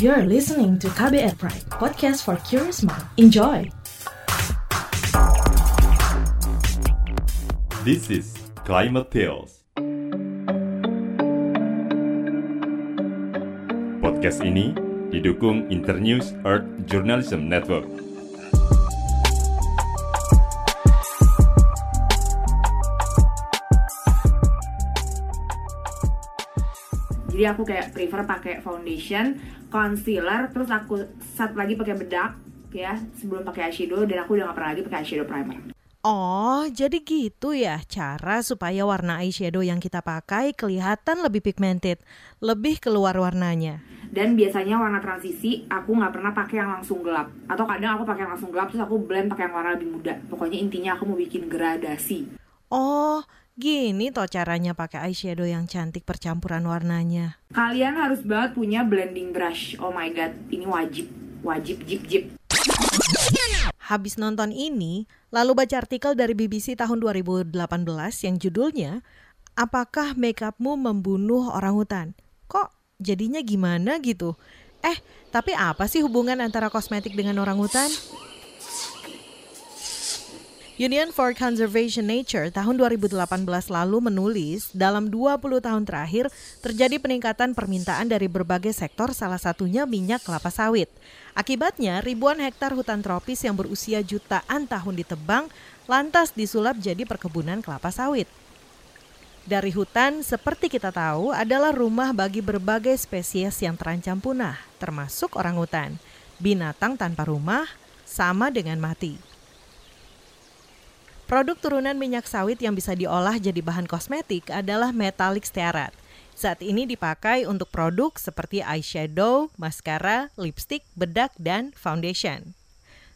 You're listening to KBR Pride, podcast for curious mind. Enjoy! This is Climate Tales. Podcast ini didukung Internews Earth Journalism Network. Jadi aku kayak prefer pakai foundation, concealer, terus aku satu lagi pakai bedak ya sebelum pakai eyeshadow dan aku udah gak pernah lagi pakai eyeshadow primer. Oh, jadi gitu ya cara supaya warna eyeshadow yang kita pakai kelihatan lebih pigmented, lebih keluar warnanya. Dan biasanya warna transisi aku nggak pernah pakai yang langsung gelap. Atau kadang aku pakai yang langsung gelap terus aku blend pakai yang warna lebih muda. Pokoknya intinya aku mau bikin gradasi. Oh, gini toh caranya pakai eyeshadow yang cantik percampuran warnanya. Kalian harus banget punya blending brush. Oh my god, ini wajib. Wajib jip jip. Habis nonton ini, lalu baca artikel dari BBC tahun 2018 yang judulnya Apakah makeupmu membunuh orang hutan? Kok jadinya gimana gitu? Eh, tapi apa sih hubungan antara kosmetik dengan orang hutan? Union for Conservation Nature tahun 2018 lalu menulis dalam 20 tahun terakhir terjadi peningkatan permintaan dari berbagai sektor salah satunya minyak kelapa sawit. Akibatnya ribuan hektar hutan tropis yang berusia jutaan tahun ditebang lantas disulap jadi perkebunan kelapa sawit. Dari hutan, seperti kita tahu, adalah rumah bagi berbagai spesies yang terancam punah, termasuk orang hutan. Binatang tanpa rumah sama dengan mati. Produk turunan minyak sawit yang bisa diolah jadi bahan kosmetik adalah metalik stearat. Saat ini dipakai untuk produk seperti eyeshadow, maskara, lipstick, bedak, dan foundation.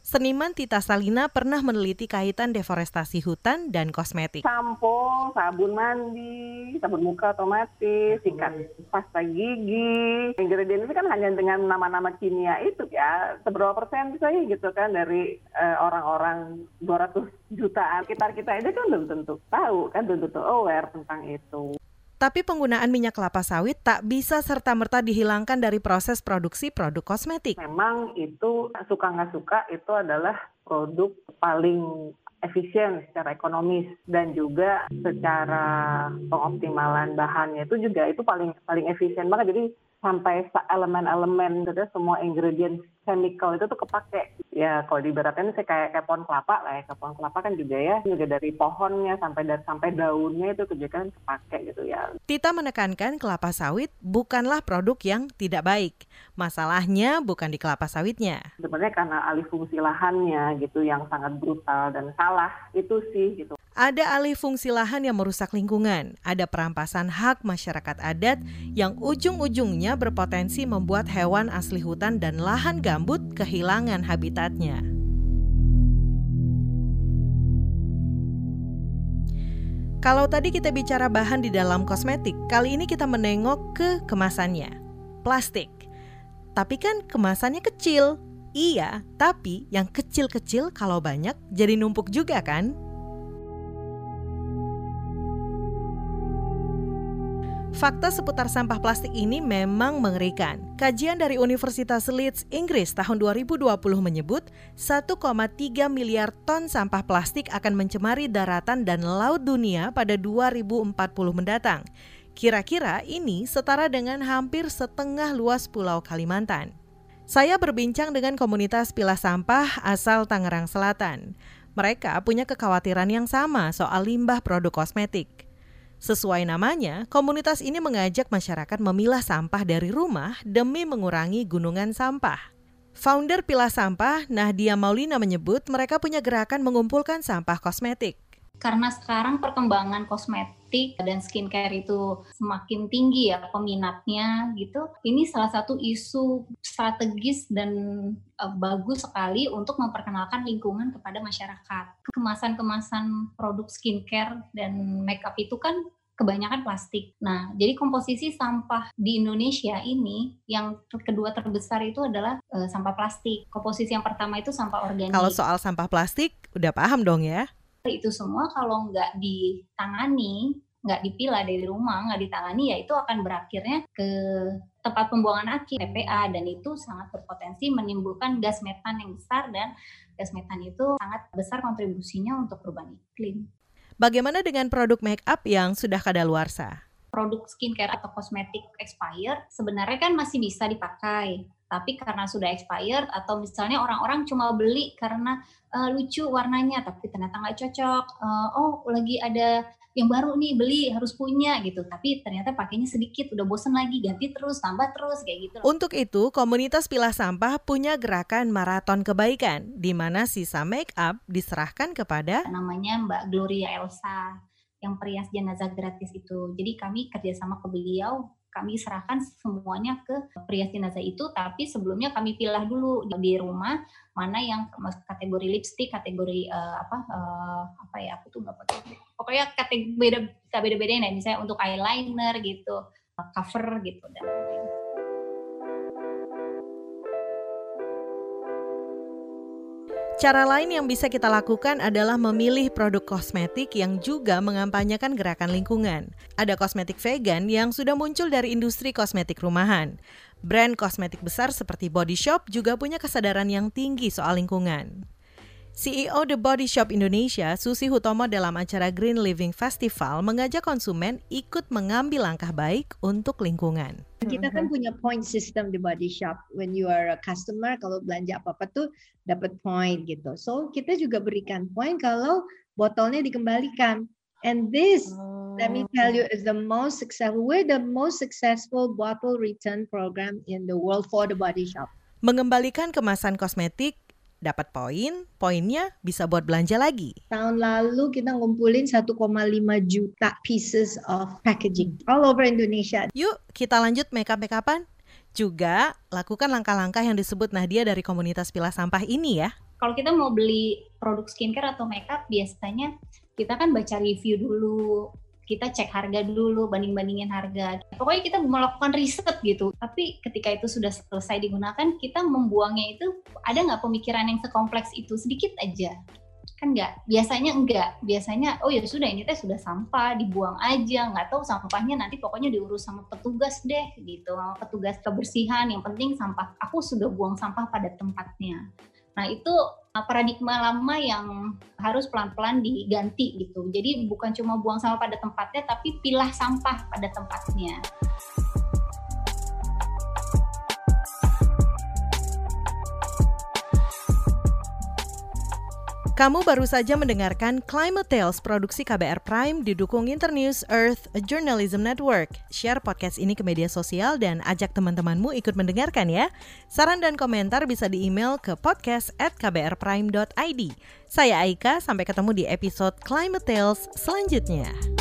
Seniman Tita Salina pernah meneliti kaitan deforestasi hutan dan kosmetik. Sampo, sabun mandi, sabun muka otomatis, sikat pasta gigi. Ingredient itu kan hanya dengan nama-nama kimia itu ya. Seberapa persen bisa gitu kan dari uh, orang-orang 200 jutaan. Sekitar kita itu kan belum tentu tahu kan, belum tentu aware tentang itu. Tapi penggunaan minyak kelapa sawit tak bisa serta-merta dihilangkan dari proses produksi produk kosmetik. Memang itu suka nggak suka itu adalah produk paling efisien secara ekonomis dan juga secara pengoptimalan bahannya itu juga itu paling paling efisien banget. Jadi sampai elemen-elemen gitu semua ingredient chemical itu tuh kepake. Ya kalau diibaratkan saya kayak kayak pohon kelapa lah ya. Kayak pohon kelapa kan juga ya juga dari pohonnya sampai dari sampai daunnya itu juga kan kepake gitu ya. Tita menekankan kelapa sawit bukanlah produk yang tidak baik. Masalahnya bukan di kelapa sawitnya. Sebenarnya karena alih fungsi lahannya gitu yang sangat brutal dan salah itu sih gitu ada alih fungsi lahan yang merusak lingkungan, ada perampasan hak masyarakat adat yang ujung-ujungnya berpotensi membuat hewan asli hutan dan lahan gambut kehilangan habitatnya. Kalau tadi kita bicara bahan di dalam kosmetik, kali ini kita menengok ke kemasannya. Plastik. Tapi kan kemasannya kecil. Iya, tapi yang kecil-kecil kalau banyak jadi numpuk juga kan? Fakta seputar sampah plastik ini memang mengerikan. Kajian dari Universitas Leeds, Inggris tahun 2020 menyebut 1,3 miliar ton sampah plastik akan mencemari daratan dan laut dunia pada 2040 mendatang. Kira-kira ini setara dengan hampir setengah luas pulau Kalimantan. Saya berbincang dengan komunitas pilah sampah asal Tangerang Selatan. Mereka punya kekhawatiran yang sama soal limbah produk kosmetik. Sesuai namanya, komunitas ini mengajak masyarakat memilah sampah dari rumah demi mengurangi gunungan sampah. Founder Pilah Sampah, Nahdia Maulina menyebut mereka punya gerakan mengumpulkan sampah kosmetik. Karena sekarang perkembangan kosmetik dan skincare itu semakin tinggi ya peminatnya gitu. Ini salah satu isu strategis dan uh, bagus sekali untuk memperkenalkan lingkungan kepada masyarakat. Kemasan-kemasan produk skincare dan makeup itu kan kebanyakan plastik. Nah, jadi komposisi sampah di Indonesia ini yang kedua terbesar itu adalah uh, sampah plastik. Komposisi yang pertama itu sampah organik. Kalau soal sampah plastik, udah paham dong ya? Itu semua kalau nggak ditangani nggak dipilah dari rumah, nggak ditangani, ya itu akan berakhirnya ke tempat pembuangan akhir TPA dan itu sangat berpotensi menimbulkan gas metan yang besar dan gas metan itu sangat besar kontribusinya untuk perubahan iklim. Bagaimana dengan produk make up yang sudah kadaluarsa? Produk skincare atau kosmetik expired sebenarnya kan masih bisa dipakai, tapi karena sudah expired atau misalnya orang-orang cuma beli karena uh, lucu warnanya tapi ternyata nggak cocok, uh, oh lagi ada yang baru nih beli harus punya gitu. Tapi ternyata pakainya sedikit udah bosen lagi ganti terus tambah terus kayak gitu untuk itu komunitas pilah sampah punya gerakan maraton kebaikan di mana sisa make up diserahkan kepada namanya Mbak Gloria Elsa yang perias jenazah gratis itu. Jadi kami kerjasama ke beliau kami serahkan semuanya ke pria jenazah itu tapi sebelumnya kami pilih dulu di rumah mana yang kategori lipstick kategori uh, apa uh, apa ya aku tuh nggak pakai pokoknya kategori beda beda beda ya misalnya untuk eyeliner gitu cover gitu. dan Cara lain yang bisa kita lakukan adalah memilih produk kosmetik yang juga mengampanyakan gerakan lingkungan. Ada kosmetik vegan yang sudah muncul dari industri kosmetik rumahan. Brand kosmetik besar seperti Body Shop juga punya kesadaran yang tinggi soal lingkungan. CEO The Body Shop Indonesia, Susi Hutomo dalam acara Green Living Festival mengajak konsumen ikut mengambil langkah baik untuk lingkungan. Kita kan punya point system di Body Shop. When you are a customer, kalau belanja apa-apa tuh dapat point gitu. So kita juga berikan point kalau botolnya dikembalikan. And this, oh. let me tell you, is the most successful. We're the most successful bottle return program in the world for the Body Shop. Mengembalikan kemasan kosmetik dapat poin, poinnya bisa buat belanja lagi. Tahun lalu kita ngumpulin 1,5 juta pieces of packaging all over Indonesia. Yuk, kita lanjut makeup makeupan. Juga lakukan langkah-langkah yang disebut Nadia dari komunitas pilah sampah ini ya. Kalau kita mau beli produk skincare atau makeup biasanya kita kan baca review dulu, kita cek harga dulu, banding-bandingin harga. Pokoknya kita melakukan riset gitu. Tapi ketika itu sudah selesai digunakan, kita membuangnya itu ada nggak pemikiran yang sekompleks itu? Sedikit aja. Kan nggak? Biasanya enggak biasanya oh ya sudah ini teh sudah sampah dibuang aja. Nggak tahu sampahnya nanti pokoknya diurus sama petugas deh gitu. Petugas kebersihan. Yang penting sampah aku sudah buang sampah pada tempatnya. Nah, itu paradigma lama yang harus pelan-pelan diganti gitu. Jadi bukan cuma buang sampah pada tempatnya, tapi pilah sampah pada tempatnya. Kamu baru saja mendengarkan Climate Tales produksi KBR Prime didukung Internews Earth Journalism Network. Share podcast ini ke media sosial dan ajak teman-temanmu ikut mendengarkan ya. Saran dan komentar bisa di-email ke podcast at kbrprime.id. Saya Aika, sampai ketemu di episode Climate Tales selanjutnya.